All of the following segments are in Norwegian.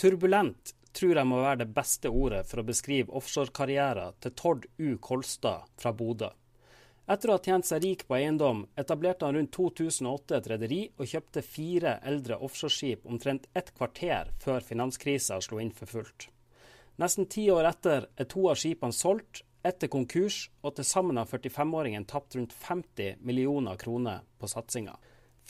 Turbulent tror jeg må være det beste ordet for å beskrive offshorekarrieren til Tord U. Kolstad fra Bodø. Etter å ha tjent seg rik på eiendom, etablerte han rundt 2008 et rederi og kjøpte fire eldre offshoreskip omtrent ett kvarter før finanskrisa slo inn for fullt. Nesten ti år etter er to av skipene solgt, etter konkurs, og til sammen har 45-åringen tapt rundt 50 millioner kroner på satsinga.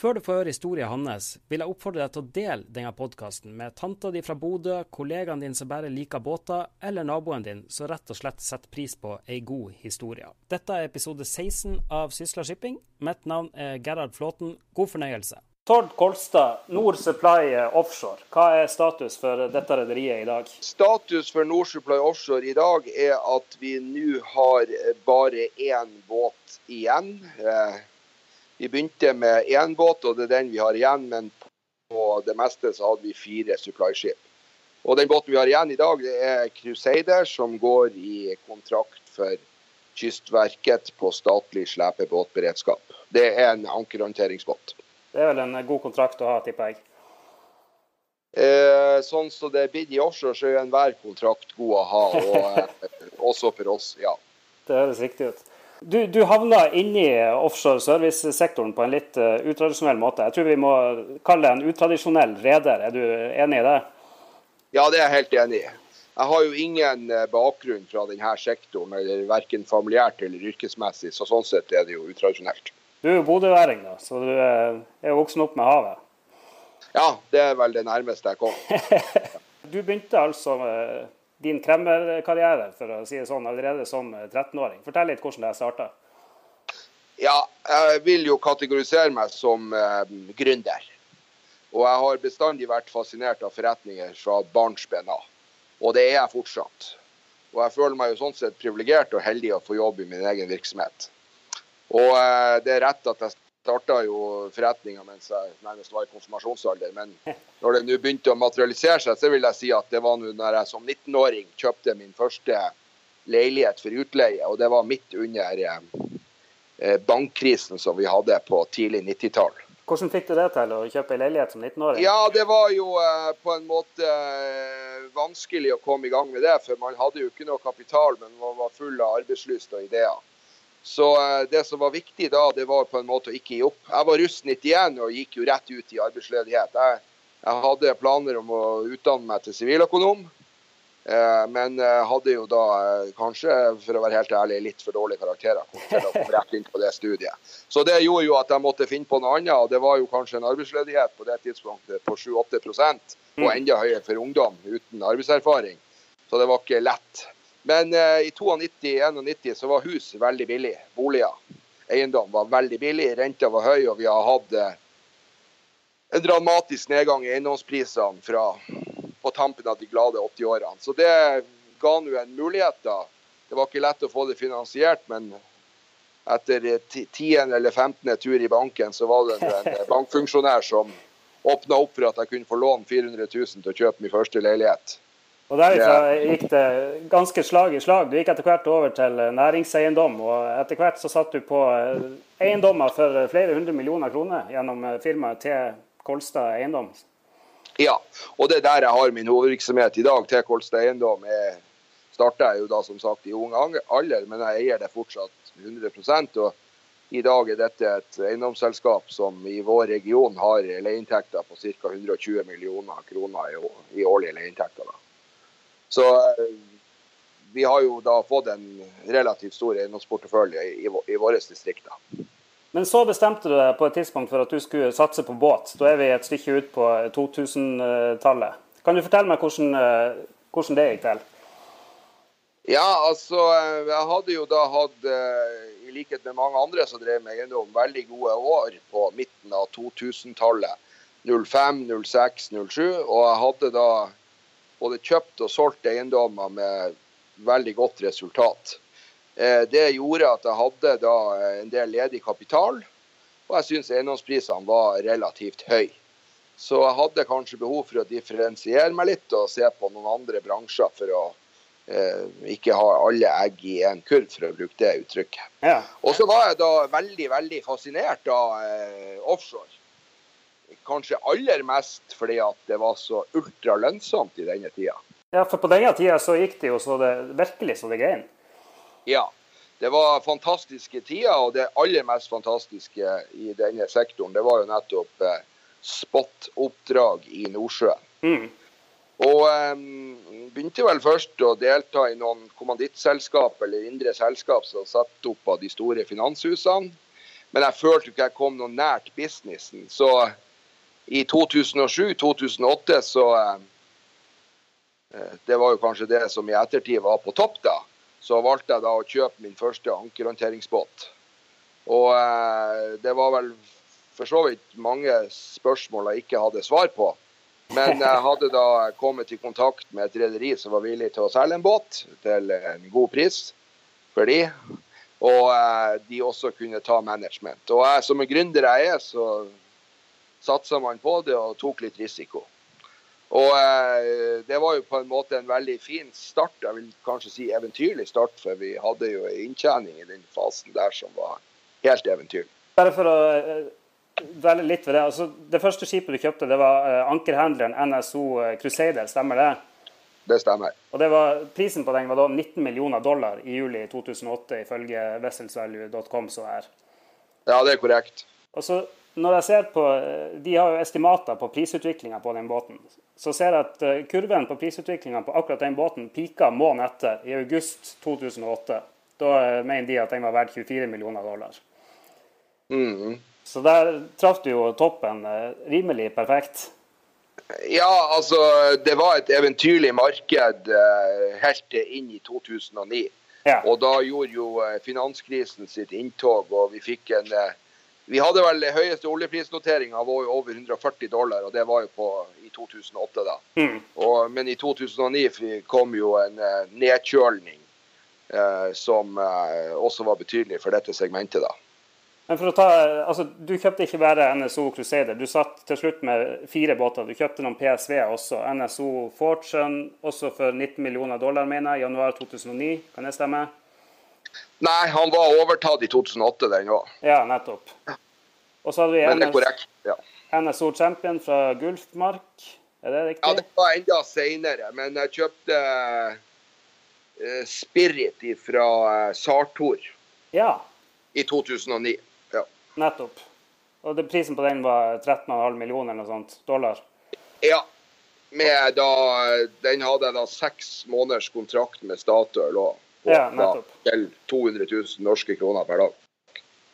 Før du får høre historien hans, vil jeg oppfordre deg til å dele denne podkasten med tanta di fra Bodø, kollegaene dine som bare liker båter, eller naboen din som rett og slett setter pris på ei god historie. Dette er episode 16 av Sysla Shipping. Mitt navn er Gerhard Flåten. God fornøyelse. Tord Kolstad, Nord Supply Offshore. Hva er status for dette rederiet i dag? Status for Nord Supply Offshore i dag er at vi nå har bare én båt igjen. Vi begynte med én båt, og det er den vi har igjen. Men på det meste så hadde vi fire supplyskip. Og den båten vi har igjen i dag, det er Crusader, som går i kontrakt for Kystverket på statlig slepebåtberedskap. Det er en ankerhåndteringsbåt. Det er vel en god kontrakt å ha, tipper jeg? Eh, sånn som så det er blitt i offshore, så er enhver kontrakt god å ha. Og eh, også for oss, ja. Det høres riktig ut. Du, du havna inni offshore service-sektoren på en litt uh, utradisjonell måte. Jeg tror vi må kalle det en utradisjonell reder. Er du enig i det? Ja, det er jeg helt enig i. Jeg har jo ingen eh, bakgrunn fra denne sektoren, eller verken familiært eller yrkesmessig, så sånn sett er det jo utradisjonelt. Du er jo bodøværing, da, så du er jo voksen opp med havet? Ja, det er vel det nærmeste jeg kom. du begynte altså din kremmerkarriere, for å si det sånn, allerede som 13-åring. Fortell litt hvordan det starta. Ja, jeg vil jo kategorisere meg som eh, gründer. Og jeg har bestandig vært fascinert av forretninger fra barnsben av. Og det er jeg fortsatt. Og jeg føler meg jo sånn sett privilegert og heldig å få jobb i min egen virksomhet. Og eh, det er rett at jeg starta jo forretninga mens jeg nærmest var i konfirmasjonsalder. Men når det nå begynte å materialisere seg, så vil jeg si at det var nå når jeg som 19-åring kjøpte min første leilighet for utleie. Og det var midt under eh, bankkrisen som vi hadde på tidlig 90-tall. Hvordan fikk du det til å kjøpe en leilighet som 19-åring? Ja, Det var jo eh, på en måte eh, vanskelig å komme i gang med det. For man hadde jo ikke noe kapital, men man var full av arbeidslyst og ideer. Så eh, det som var viktig da, det var på en måte å ikke gi opp. Jeg var russ 91 og gikk jo rett ut i arbeidsledighet. Jeg, jeg hadde planer om å utdanne meg til siviløkonom. Eh, men hadde jo da eh, kanskje, for å være helt ærlig, litt for dårlige karakterer til å komme rett inn på det studiet. Så det gjorde jo at jeg måtte finne på noe annet. og Det var jo kanskje en arbeidsledighet på det tidspunktet på 7-8 og mm. enda høyere for ungdom uten arbeidserfaring. Så det var ikke lett. Men eh, i 92-91 så var hus veldig billig. Boliger, eiendom var veldig billig. Renta var høy, og vi har hatt eh, en dramatisk nedgang i eiendomsprisene fra på tampen av de glade 80-årene. Så det ga nå en mulighet. da. Det var ikke lett å få det finansiert, men etter 10. eller 15. tur i banken, så var det en bankfunksjonær som åpna opp for at jeg kunne få låne 400 000 til å kjøpe min første leilighet. Og Derifra gikk det ganske slag i slag. Du gikk etter hvert over til næringseiendom. og Etter hvert så satt du på eh, eiendommer for flere hundre millioner kroner gjennom eh, firmaet T. Kolstad Eiendom. Ja, og det er der jeg har min hovedvirksomhet i dag. T. Kolstad Eiendom starta jeg jo da som sagt i ung alder, men jeg eier det fortsatt 100 og i dag er dette et eiendomsselskap som i vår region har leieinntekter på ca. 120 millioner kroner i årlige leieinntekter. Så eh, vi har jo da fått en relativt stor eiendomsportefølje i, i, i våre distrikter. Men så bestemte du deg på et tidspunkt for at du skulle satse på båt. Da er vi et stykke ut på 2000-tallet. Kan du fortelle meg hvordan, eh, hvordan, det gikk til? Ja, altså eh, jeg hadde jo da hatt, i likhet med mange andre som drev med eiendom, veldig gode år på midten av 2000-tallet. 05, 06, 07. Og jeg hadde da både kjøpt og solgt eiendommer med veldig godt resultat. Eh, det gjorde at jeg hadde da en del ledig kapital, og jeg syns eiendomsprisene var relativt høye. Så jeg hadde kanskje behov for å differensiere meg litt og se på noen andre bransjer for å eh, ikke ha alle egg i en kurv, for å bruke det uttrykket. Ja. Og så var jeg da veldig, veldig fascinert av eh, offshore kanskje aller mest fordi at det var så ultralønnsomt i denne tida. Ja, for på denne tida så gikk det jo så det virkelig så det grein. Ja. Det var fantastiske tider, og det aller mest fantastiske i denne sektoren, det var jo nettopp eh, spot-oppdrag i Nordsjøen. Mm. Og um, begynte vel først å delta i noen kommandittselskap eller indre selskap som satt opp av de store finanshusene. Men jeg følte ikke jeg kom noe nært businessen. Så i 2007-2008 så um, Det var jo kanskje det som i ettertid var på topp, da så valgte jeg da å kjøpe min første ankerhåndteringsbåt. Og eh, det var vel for så vidt mange spørsmål jeg ikke hadde svar på. Men jeg hadde da kommet i kontakt med et rederi som var villig til å selge en båt til en god pris for de. Og eh, de også kunne ta management. Og jeg, som en gründer jeg er, så satsa man på det og tok litt risiko. Og eh, det var jo på en måte en veldig fin start, jeg vil kanskje si eventyrlig start, for vi hadde jo en inntjening i den fasen der som var helt eventyrlig. Bare for å eh, dvele litt ved det. altså Det første skipet du kjøpte, det var eh, ankerhandleren NSO eh, Crusader, stemmer det? Det stemmer. Og det var, Prisen på den var da 19 millioner dollar i juli 2008, ifølge her. Ja, det er korrekt. Og så når jeg ser på, De har jo estimater på prisutviklinga på den båten så ser jeg at eh, kurven på prisutviklinga på akkurat den båten pika måneden etter, i august 2008. Da eh, mener de at den var verdt 24 millioner dollar. Mm. Så der traff du jo toppen eh, rimelig perfekt. Ja, altså det var et eventyrlig marked helt inn i 2009. Ja. Og da gjorde jo finanskrisen sitt inntog, og vi fikk en vi hadde vel høyeste oljeprisnoteringa var jo over 140 dollar, og det var jo på i 2008. da. Mm. Og, men i 2009 kom jo en uh, nedkjølning uh, som uh, også var betydelig for dette segmentet. da. Men for å ta, altså Du kjøpte ikke bare NSO Crusader, du satt til slutt med fire båter. Du kjøpte noen PSV også. NSO Fortune også for 19 millioner dollar, mener jeg, i januar 2009. Kan det stemme? Nei, han var overtatt i 2008, den òg. Ja, nettopp. Og så hadde vi NS, korrekt, ja. NSO Champion fra Gulfmark. Er det riktig? Ja, det var enda seinere. Men jeg kjøpte uh, Spirit fra uh, Sartor ja. i 2009. Ja. Nettopp. Og det, prisen på den var 13,5 millioner eller noe sånt dollar? Ja. Med da, den hadde da seks måneders kontrakt med Statoil òg. Ja, nettopp. Til 200 000 norske kroner per dag.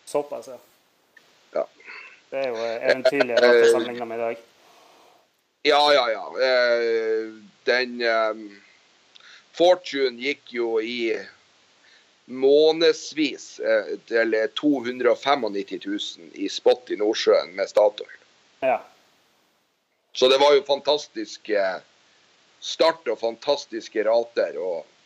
Såpass, ja. ja. Det er jo eventyrlig rart sammenligne med i dag. Ja, ja, ja. Eh, den um, Fortune gikk jo i månedsvis eh, til 295 000 i spot i Nordsjøen med Statoil. Ja. Så det var jo fantastisk start og fantastiske rater. og Eh,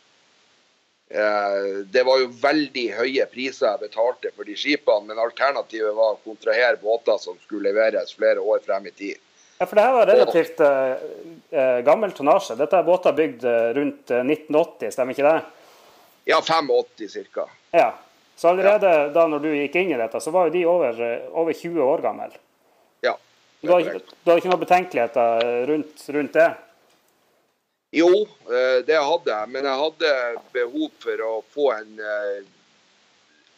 det var jo veldig høye priser jeg betalte for de skipene, men alternativet var å kontrahere båter som skulle leveres flere år frem i tid. Ja, for det her var relativt uh, gammel tonnasje. Dette er båter bygd rundt 1980, stemmer ikke det? Ja, 85 ca. Ja. Så allerede ja. da når du gikk inn i dette, så var jo de over, over 20 år gamle. Ja. Du har, du har ikke noen betenkeligheter rundt, rundt det? Jo, eh, det hadde jeg. Men jeg hadde behov for å få en eh,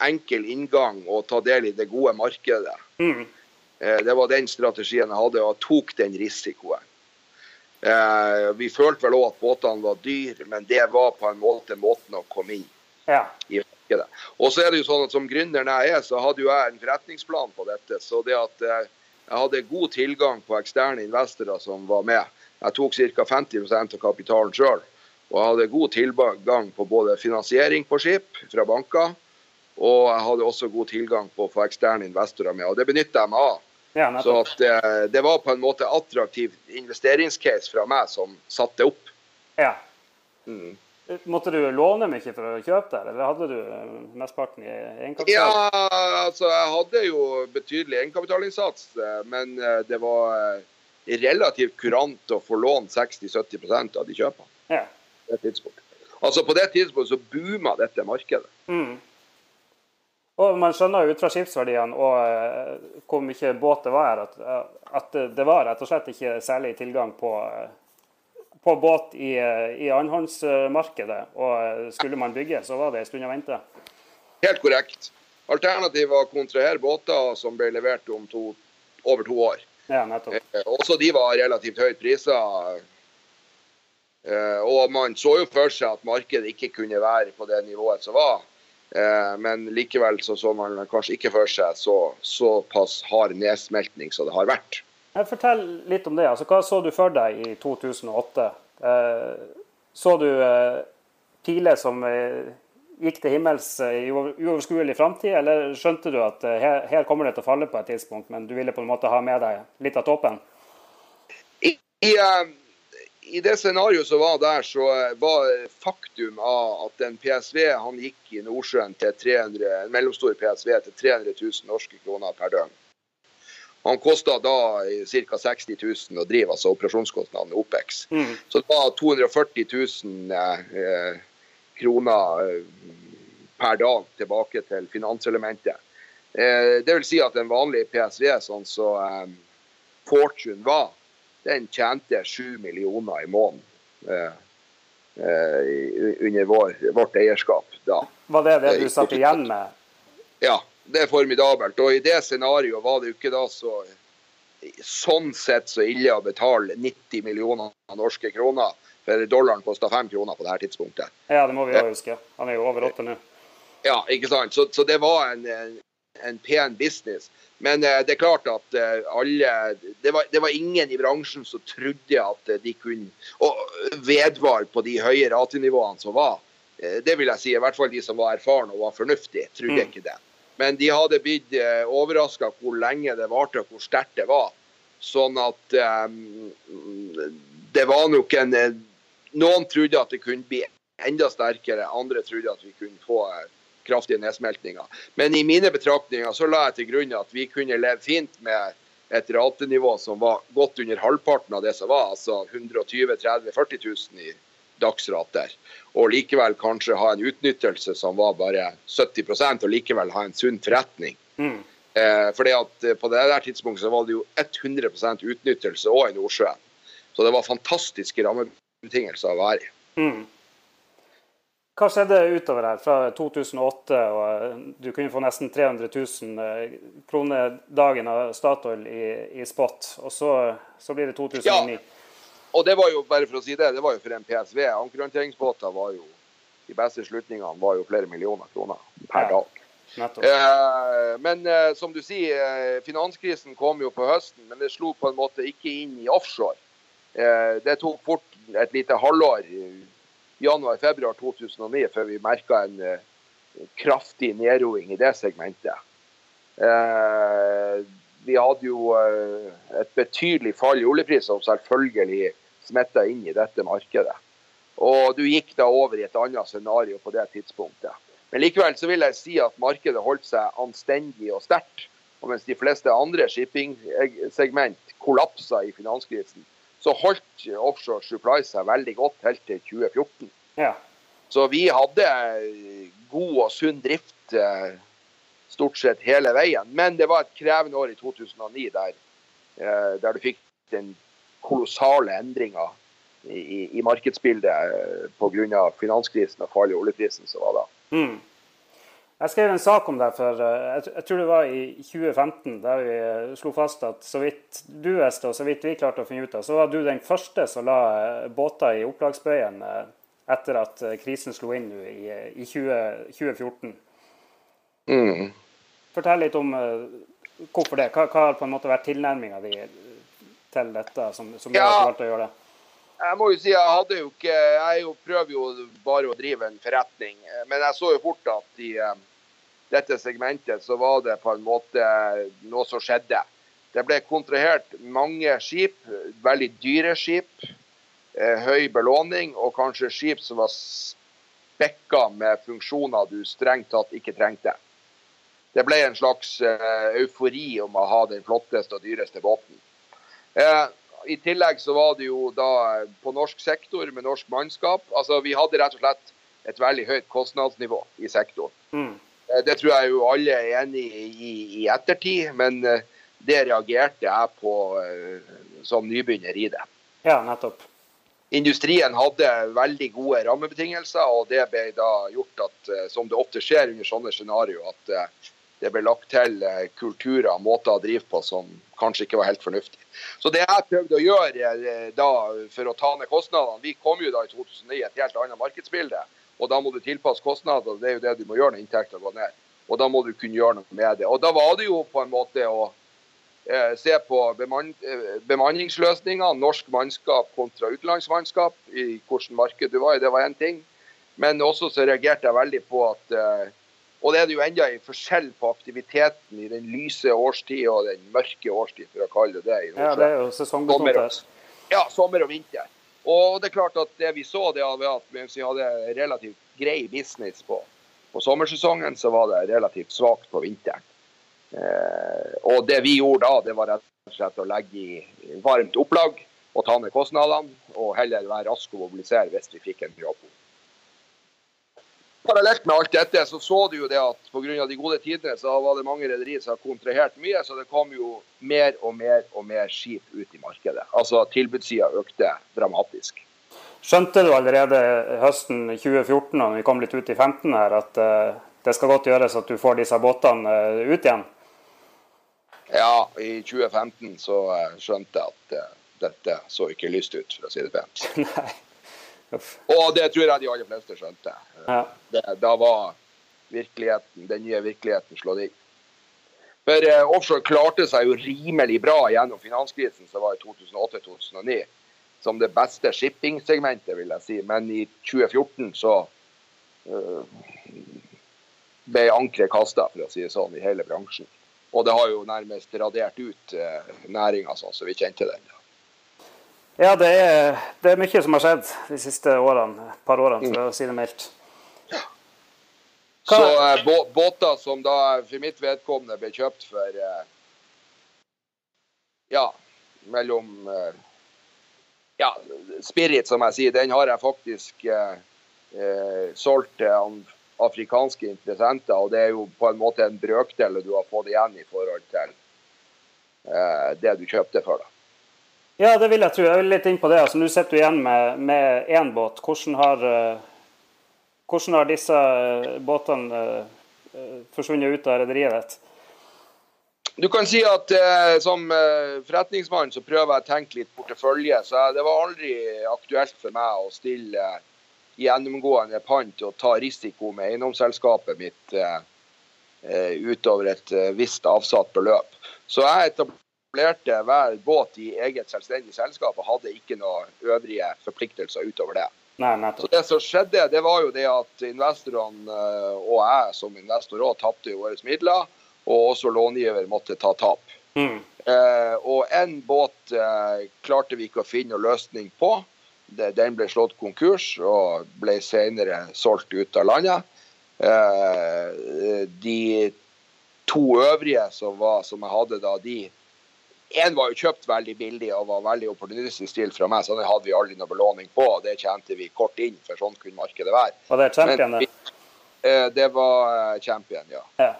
enkel inngang og ta del i det gode markedet. Mm. Eh, det var den strategien jeg hadde, og jeg tok den risikoen. Vi følte vel òg at båtene var dyre, men det var på en måte måten å komme inn ja. i markedet. Og så er det jo sånn at Som gründer jeg er, så hadde jo jeg en forretningsplan på dette. Så det at jeg hadde god tilgang på eksterne investorer som var med, jeg tok ca. 50% av kapitalen sjøl. Og jeg hadde god tilgang på både finansiering på skip fra banker, og jeg hadde også god tilgang på å få eksterne investorer med. Og det benytta jeg meg av. Ja, så at, eh, det var på en måte attraktiv investeringscase fra meg som satte opp. Ja. Mm. Måtte du låne mye for å kjøpe der, eller hadde du eh, mesteparten i egenkapital? Ja, altså jeg hadde jo betydelig egenkapitalinnsats, eh, men det var relativt kurant å få lånt 60-70% av de kjøpene. Ja. Det tidspunktet. Altså På det tidspunktet så booma dette markedet. Mm. Og Man skjønner jo ut fra skipsverdiene og uh, hvor mye båt det var at, at, det var rett og slett ikke særlig tilgang på, på båt i, i annenhåndsmarkedet. Og skulle man bygge, så var det en stund å vente. Helt korrekt. Alternativet var å kontrahere båter som ble levert om to, over to år. Ja, nettopp. Eh, også de var relativt høyt priser. Eh, og man så jo for seg at markedet ikke kunne være på det nivået som var. Eh, men likevel så, så man kanskje ikke for seg så, såpass hard nedsmeltning som det har vært. Fortell litt om det. Altså, hva så du for deg i 2008? Så du piler som gikk til himmels i uoverskuelig framtid, eller skjønte du at her, her, kommer det til å falle på et tidspunkt, men du ville på en måte ha med deg litt av toppen? I, i i det scenarioet som var der, så var faktum av at en PSV han gikk i Nordsjøen til 300, en mellomstor PSV til 300 000 norske kroner per døgn. Han kosta da ca. 60 000 å drive, altså operasjonskostnadene OPEX. Mm. Så det var 240 000 eh, kroner eh, per dag tilbake til finanselementet. Eh, det vil si at en vanlig PSV, sånn som eh, Fortune var, den tjente 7 millioner i måneden under vår, vårt eierskap da. Var det det du satt igjen med? Ja, det er formidabelt. Og i det scenarioet var det jo ikke da så sånn sett så ille å betale 90 millioner norske kroner. For dollaren kosta fem kroner på det her tidspunktet. Ja, det må vi jo huske. Han er jo over åtte nå. Ja, ikke sant. Så, så det var en, en pen business. Men eh, det er klart at eh, alle det var, det var, ingen i bransjen som trodde at eh, de kunne og vedvare på de høye ratenivåene som var. Det vil jeg si, i hvert fall de som var erfarne og var fornuftige, trodde mm. ikke det. Men de hadde blitt overraska hvor lenge det varte og hvor sterkt det var. Sånn at um, det var nok en Noen trodde at det kunne bli enda sterkere, andre trodde at vi kunne få kraftige nedsmeltninger. Men i mine betraktninger så la jeg til grunn at vi kunne leve fint med et ratenivå som var godt under halvparten av det som var, altså 120 30 40 000 i dagsrater. Og likevel kanskje ha en utnyttelse som var bare 70% og likevel ha en sunn forretning. Mm. Eh, fordi at På det der tidspunktet så var det jo 100% utnyttelse òg i Nordsjøen. Så det var fantastiske rammebetingelser å være i. Mm. Hva skjedde utover her fra 2008? og Du kunne få nesten 300 000 eh, kroner dagen av Statoil i, i spot, og så, så, blir det 2009. Ja, og det var jo bare for å si det, det var jo for en PSV. Ankerhåndteringsbåter var jo de beste slutningene var jo flere millioner kroner per ja, dag. Eh, men eh, som du sier, eh, finanskrisen kom jo på høsten, men det slo på en måte ikke inn i offshore. Eh, det tok fort et lite halvår januar-februar 2009 før vi merka en uh, kraftig nedroing i det segmentet. Uh, vi hadde jo et betydelig fall i oljepris som selvfølgelig smitta inn i dette markedet. Og du gikk da over i et annet scenario på det tidspunktet. Men likevel så vil jeg si at markedet holdt seg anstendig og sterkt. Og mens de fleste andre shipping-segment kollapsa i finanskrisen, så holdt offshore supply seg veldig godt helt til 2014. Ja. Så vi hadde god og sunn drift eh, stort sett hele veien. Men det var et krevende år i 2009 der, eh, der du fikk den kolossale endringa i, i, markedsbildet eh, pga. finanskrisen og fallet i oljeprisen som var da. Mm. Jeg skrev en sak om det for eh, jeg, tror det var i 2015, der vi eh, slo fast at så vidt du visste, og så vidt vi klarte å finne ut av, så var du den første som la eh, båter i opplagsbøyen etter at krisen slo inn i, i 20, 2014. Mm. Fortell litt om hvorfor det. Hva, hva, har på en måte vært tilnærminga di til dette, som, som ja. har valgt å gjøre det? Jeg må jo si, jeg hadde jo ikke Jeg prøver jo bare å drive en forretning. Men jeg så jo fort at i dette segmentet, så var det på en måte noe som skjedde. Det ble kontrahert mange skip, veldig dyre skip. Eh, høy belåning og kanskje skip som var spekka med funksjoner du strengt tatt ikke trengte. Det ble en slags eh, eufori om å ha den flotteste og dyreste båten. Eh, I tillegg så var det jo da på norsk sektor med norsk mannskap. Altså Vi hadde rett og slett et veldig høyt kostnadsnivå i sektoren. Mm. Det tror jeg jo alle er enig i i ettertid, men det reagerte jeg på som nybegynner i det. Ja, nettopp. Industrien hadde veldig gode rammebetingelser, og det ble da gjort at, som det ofte skjer under sånne scenario, at det ble lagt til kulturer og måter å drive på som kanskje ikke var helt fornuftig. Så det jeg prøvde å gjøre da for å ta ned kostnadene Vi kom jo da i 2009 et helt annet markedsbilde. Og da må du tilpasse kostnader. Det er jo det du må gjøre når inntekten går ned. Og da må du kunne gjøre noe med det. Og da var det jo på en måte å eh, se på eh, bemanningsløsninger, norsk mannskap kontra utenlandsmannskap, i hvilket marked du var i. Det var én ting. Men også så reagerte jeg veldig på at eh, og det er det jo enda en forskjell på aktiviteten i den lyse årstid og den mørke årstid, for å kalle det det. ja, det er jo sesongbetont Ja, sommer og vinter. Og det er klart at det vi så, det var at mens vi hadde relativt grei business på, på sommersesongen, så var det relativt svakt på vinteren. Eh, og det vi gjorde da, det var rett og slett å legge i varmt opplag og ta ned kostnadene, og heller være raske å mobilisere hvis vi fikk en på. Parallelt med alt dette så så du jo det at pga. de gode tidene så var det mange rederier som har kontrahert mye, så det kom jo mer og mer og mer skip ut i markedet. Altså tilbudssida økte dramatisk. Skjønte du allerede høsten 2014 når vi kom litt ut i 15 her, at uh, det skal godt gjøres at du får disse båtene uh, ut igjen? Ja, i 2015 så uh, skjønte jeg at dette så ikke lyst ut, for å si det pent. Nei. Og det tror jeg de aller fleste skjønte. Ja. Det, da var virkeligheten, den nye virkeligheten slått inn. For eh, offshore klarte seg jo rimelig bra gjennom finanskrisen som var i 2008-2009. Som det beste shippingsegmentet, vil jeg si. Men i 2014 så eh, ble ankeret kasta, for å si det sånn, i hele bransjen. Og det har jo nærmest radert ut eh, næringa sånn som vi kjente den. Ja, det er, det er, mye som har skjedd de siste årene, par årene, for å si det mildt. Så uh, båter som da for mitt vedkommende ble kjøpt for uh, ja, mellom uh, ja, Spirit, som jeg sier, den har jeg faktisk solgt til afrikanske interessenter. Og det er jo på en måte en brøkdel du har fått igjen i forhold til det du kjøpte for. da. Ja, det vil jeg tro. Jeg vil litt inn på det. Altså, Nå sitter du igjen med én båt. Hvordan har, uh, hvordan har, disse uh, båtene uh, forsvunnet ut av rederiet ditt? Du kan si at som forretningsmann så prøver jeg å tenke litt portefølje. Så det var aldri aktuelt for meg å stille gjennomgående pant og ta risiko med eiendomsselskapet mitt utover et visst avsatt beløp. Så jeg etablerte hver båt i eget selvstendig selskap og hadde ikke noen øvrige forpliktelser utover det. Nei, så Det som skjedde, det var jo det at investorene eh, og jeg som investor òg tapte våre midler. Og også långiver måtte ta tap. Mm. Eh, og en båt eh, klarte vi ikke å finne noen løsning på. Den ble slått konkurs og ble senere solgt ut av landet. Eh, de to øvrige som, var, som jeg hadde da, de Én var jo kjøpt veldig billig og var veldig opportunistisk stilt fra meg, så den hadde vi aldri noe belåning på. og Det tjente vi kort inn, for sånn kunne markedet være. Var det Champion, det? Eh, det var eh, Champion, ja. ja.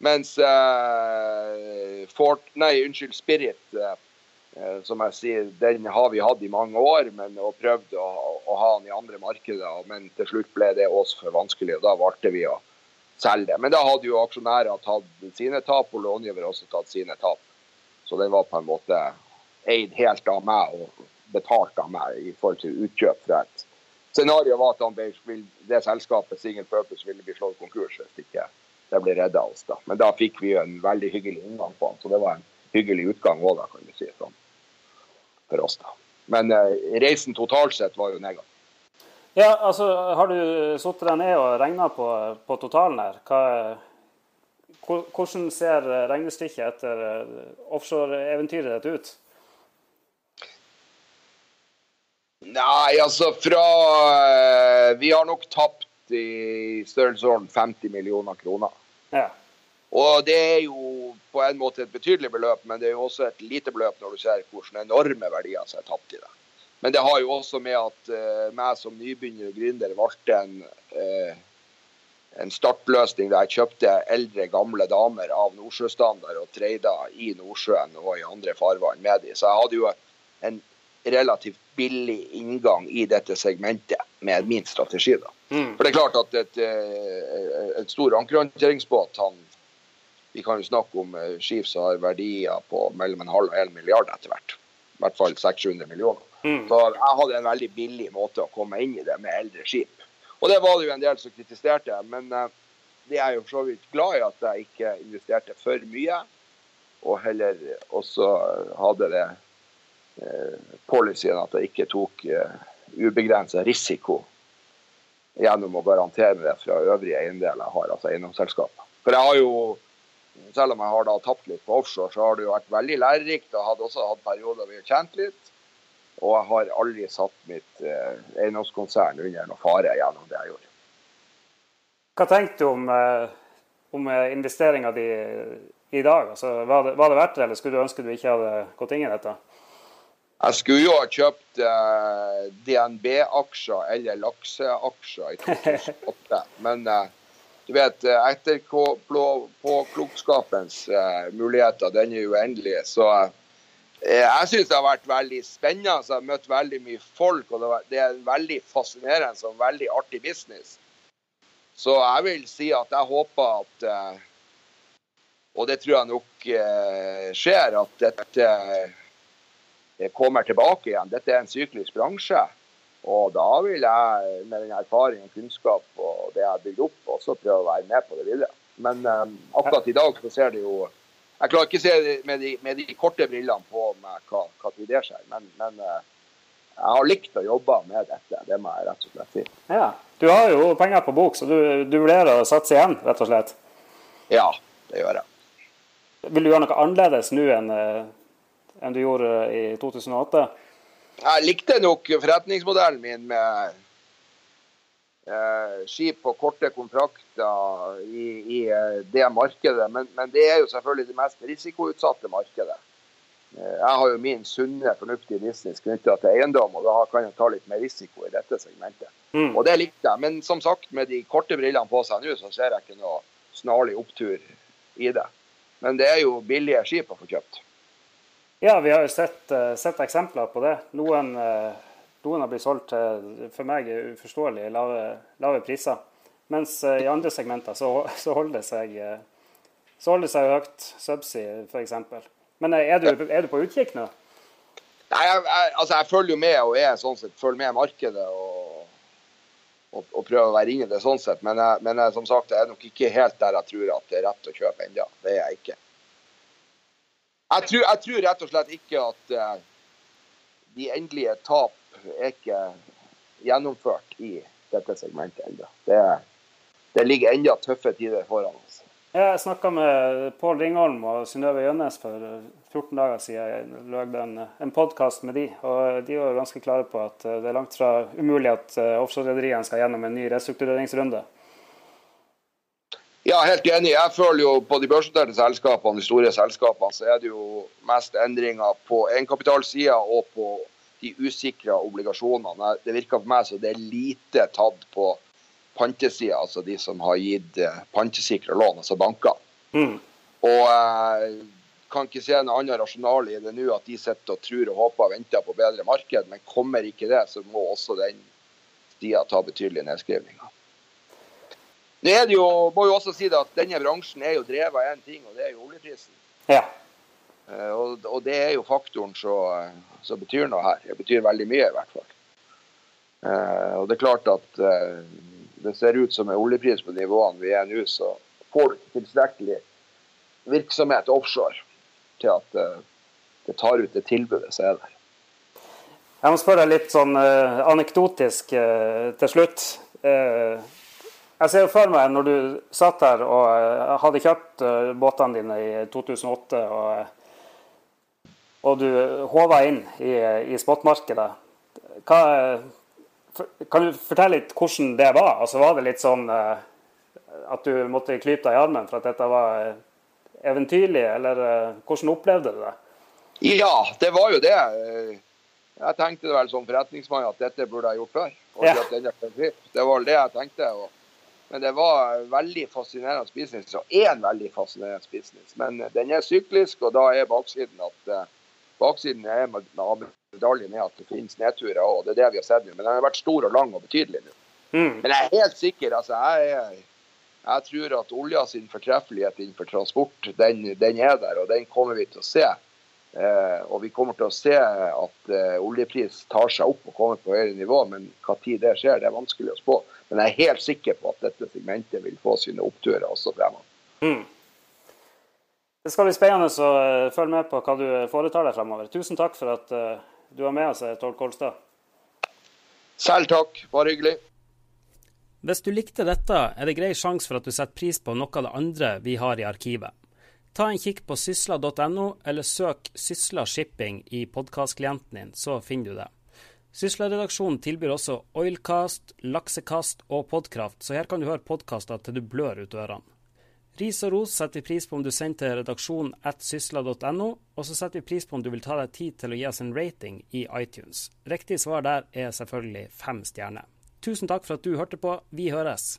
Mens eh, Fort Nei, unnskyld, Spirit, eh, som jeg sier, den har vi hatt i mange år men, og prøvd å, å ha den i andre markeder. Men til slutt ble det også for vanskelig, og da valgte vi å selge det. Men da hadde jo aksjonærer tatt sine tap, og långiver også tatt sine tap. Så den var på en måte eid helt av meg og betalt av meg i forhold til utkjøp fra et Scenarioet var at det selskapet Single Purpose ville bli slått konkurs hvis ikke det ble redda oss. da. Men da fikk vi en veldig hyggelig inngang på den, så det var en hyggelig utgang òg, kan du si. Sånn, for oss da. Men eh, reisen totalt sett var jo negativ. Ja, altså Har du satt deg ned og regna på, på, totalen her? Hva, hvordan ser regnestykket etter eh, offshore-eventyret ditt ut? Nei, altså fra eh, Vi har nok tapt i størrelsesorden 50 millioner kroner. Ja. Og det er jo på en måte et betydelig beløp, men det er jo også et lite beløp når du ser hvordan enorme verdier som er tapt i det. Men det har jo også med at uh, meg som nybegynner og gründer valgte en uh, en startløsning der jeg kjøpte eldre, gamle damer av Nordsjøstandard og treida i Nordsjøen og i andre farvann med dem. Så jeg hadde jo en relativt billig inngang i dette segmentet med min strategi. da. Mm. For det er klart at et, eh, et stor ankerhåndteringsbåt Vi kan jo snakke om skip som har verdier på mellom en halv og en milliard etter hvert. I hvert fall 600 millioner. Mm. Så jeg hadde en veldig billig måte å komme inn i det med eldre skip. Og det var det jo en del som kritiserte, men uh, det er jeg jo for så vidt glad i at jeg ikke investerte for mye. Og heller også hadde det uh, policyen at jeg ikke tok uh, eh, ubegrensa risiko gjennom å garantere det fra øvrige eiendeler jeg har, altså eiendomsselskaper. For jeg har jo, selv om jeg har da tapt litt på offshore, så har det jo vært veldig lærerikt. og hadde også hatt perioder vi har tjent litt. Og jeg har aldri satt mitt eh, eiendomskonsern under noe fare gjennom det jeg gjorde. Hva tenkte du om, eh, om eh, investeringa di i dag? Altså, var, det, var, det, verdt det, eller skulle du ønske du ikke hadde gått inn i dette? Jeg skulle jo ha kjøpt eh, DNB-aksjer eller lakseaksjer i 2008. Men eh, du vet, eh, etterpåklokskapens eh, muligheter den er uendelig. Så Eh, jeg syns det har vært veldig spennende. Så jeg har møtt veldig mye folk. og Det er en veldig fascinerende og veldig artig business. Så jeg vil si at jeg håper at eh, Og det tror jeg nok eh, skjer, at dette kommer tilbake igjen. Dette er en syklisk bransje. Og da vil jeg med den erfaringen og kunnskap og det jeg har bygd opp, også prøve å være med på det videre. Men akkurat i dag så ser det jo jeg klarer ikke å se med de, med de korte brillene på meg hva, hva tid det skjer, men, men uh, jeg har likt å jobbe med dette. Det må jeg rett og slett si. Ja, Du har jo penger på bok, så du, du vurderer å satse igjen, rett og slett? Ja, det gjør jeg. Vil du gjøre noe annerledes nå enn, eh, enn du gjorde i 2008? Jeg likte nok forretningsmodellen min med eh, skip på korte kontrakter i, i eh, det markedet. Men, men, det er jo selvfølgelig det mest risikoutsatte markedet. Eh, jeg har jo min sunne, fornuftige business knytta til eiendom, og da kan jeg ta litt mer risiko i dette segmentet. Mm. Og det likte jeg. Men som sagt, med de korte brillene på seg nå, så ser jeg ikke noe snarlig opptur i det. Men det er jo billige skip å få kjøpt. Ja, vi har jo sett, uh, sett eksempler på det. Noen noen har blitt solgt til for meg uforståelig lave, lave priser. Mens eh, i andre segmenter så, så, holder det seg, eh, så holder det seg høyt. Subsea f.eks. Men eh, er du, er du, på utkikk nå? Nei, jeg, jeg, altså jeg følger jo med og er sånn sett, følger med markedet og, og, og, prøver å være inne i det sånn sett. Men, jeg, men som sagt, jeg er nok ikke helt der jeg tror at det er rett å kjøpe ennå. Det er jeg ikke. Jeg tror, jeg tror, rett og slett ikke at de endelige tap er ikke gjennomført i dette segmentet ennå. Det, det, ligger enda tøffe tider foran oss. Jeg snakka med Pål Ringholm og Synnøve Gjønnes for 14 dager siden. Jeg lagde en, en podkast med de, og de var ganske klare på at det er langt fra umulig at eh, offshorerederiene skal gjennom en ny restruktureringsrunde. Ja, helt enig. Jeg føler jo på de børsnoterte selskapene, de store selskapene, så er det jo mest endringer på egenkapitalsida og på de usikra obligasjonene. Det virker på meg som det er lite tatt på pantesida, altså de som har gitt eh, pantesikra lån, altså banker. Mm. Og eh, kan ikke se noe annet rasjonal i det nå, at de sitter og tror og håper og venter på bedre marked. Men kommer ikke det, så må også den stia ta betydelige nedskrivninger. Nå er det jo, må jo også si det at Denne bransjen er jo drevet av én ting, og det er jo oljeprisen. Ja. Eh, og, og, det er jo faktoren som betyr noe her. Det betyr veldig mye, i hvert fall. Eh, og det er klart at eh, det ser ut som en oljepris på nivåene vi er nå, så får du ikke tilstrekkelig virksomhet offshore til at det tar ut det tilbudet som er der. Jeg må spørre litt sånn uh, anekdotisk uh, til slutt. Uh, jeg ser jo for meg når du satt her og hadde kjøpt båtene dine i 2008 og og du håva inn i, i spotmarkedet. Kan du fortelle litt hvordan det var? Altså, var det litt sånn uh, at du måtte klype deg i armen for at dette var eventyrlig, eller uh, hvordan opplevde du det? Ja, det var jo det. Jeg tenkte vel som forretningsmann at dette burde jeg gjort før. Ja. Det var det jeg tenkte. Men det var veldig fascinerende business, og en veldig fascinerende business. Men den er syklisk, og da er baksiden at baksiden av med, med medaljen er at det finnes nedturer òg. Det er det vi har sett nå. Men den har vært stor og lang og betydelig nå. Mm. Men jeg er helt sikker. altså jeg, er jeg tror at olja sin fortreffelighet innenfor transport, den, den, er der, og den kommer vi til å se. Eh, og vi kommer til å se at eh, oljepris tar seg opp og kommer på høyere nivå, men hva tid det skjer, det er vanskelig å spå. Men jeg er helt sikker på at dette segmentet vil få sine oppturer også fremover. Mm. Det skal bli spennende å eh, følge med på hva du foretar deg fremover. Tusen takk for at uh, du var med oss, Tord Kolstad. Selv takk, bare hyggelig. Hvis du likte dette, er det grei sjanse for at du setter pris på noe av det andre vi har i arkivet. Ta en kikk på sysla.no, eller søk Sysla Shipping i podkastklienten din, så finner du det. Sysla-redaksjonen tilbyr også Oilcast, Laksekast og Podkraft, så her kan du høre podkaster til du blør ut ørene. Ris og ros setter vi pris på om du sender til redaksjonen at sysla.no, og så setter vi pris på om du vil ta deg tid til å gi oss en rating i iTunes. Riktig svar der er selvfølgelig fem stjerner. Tusen takk for at du hørte på. Vi høres!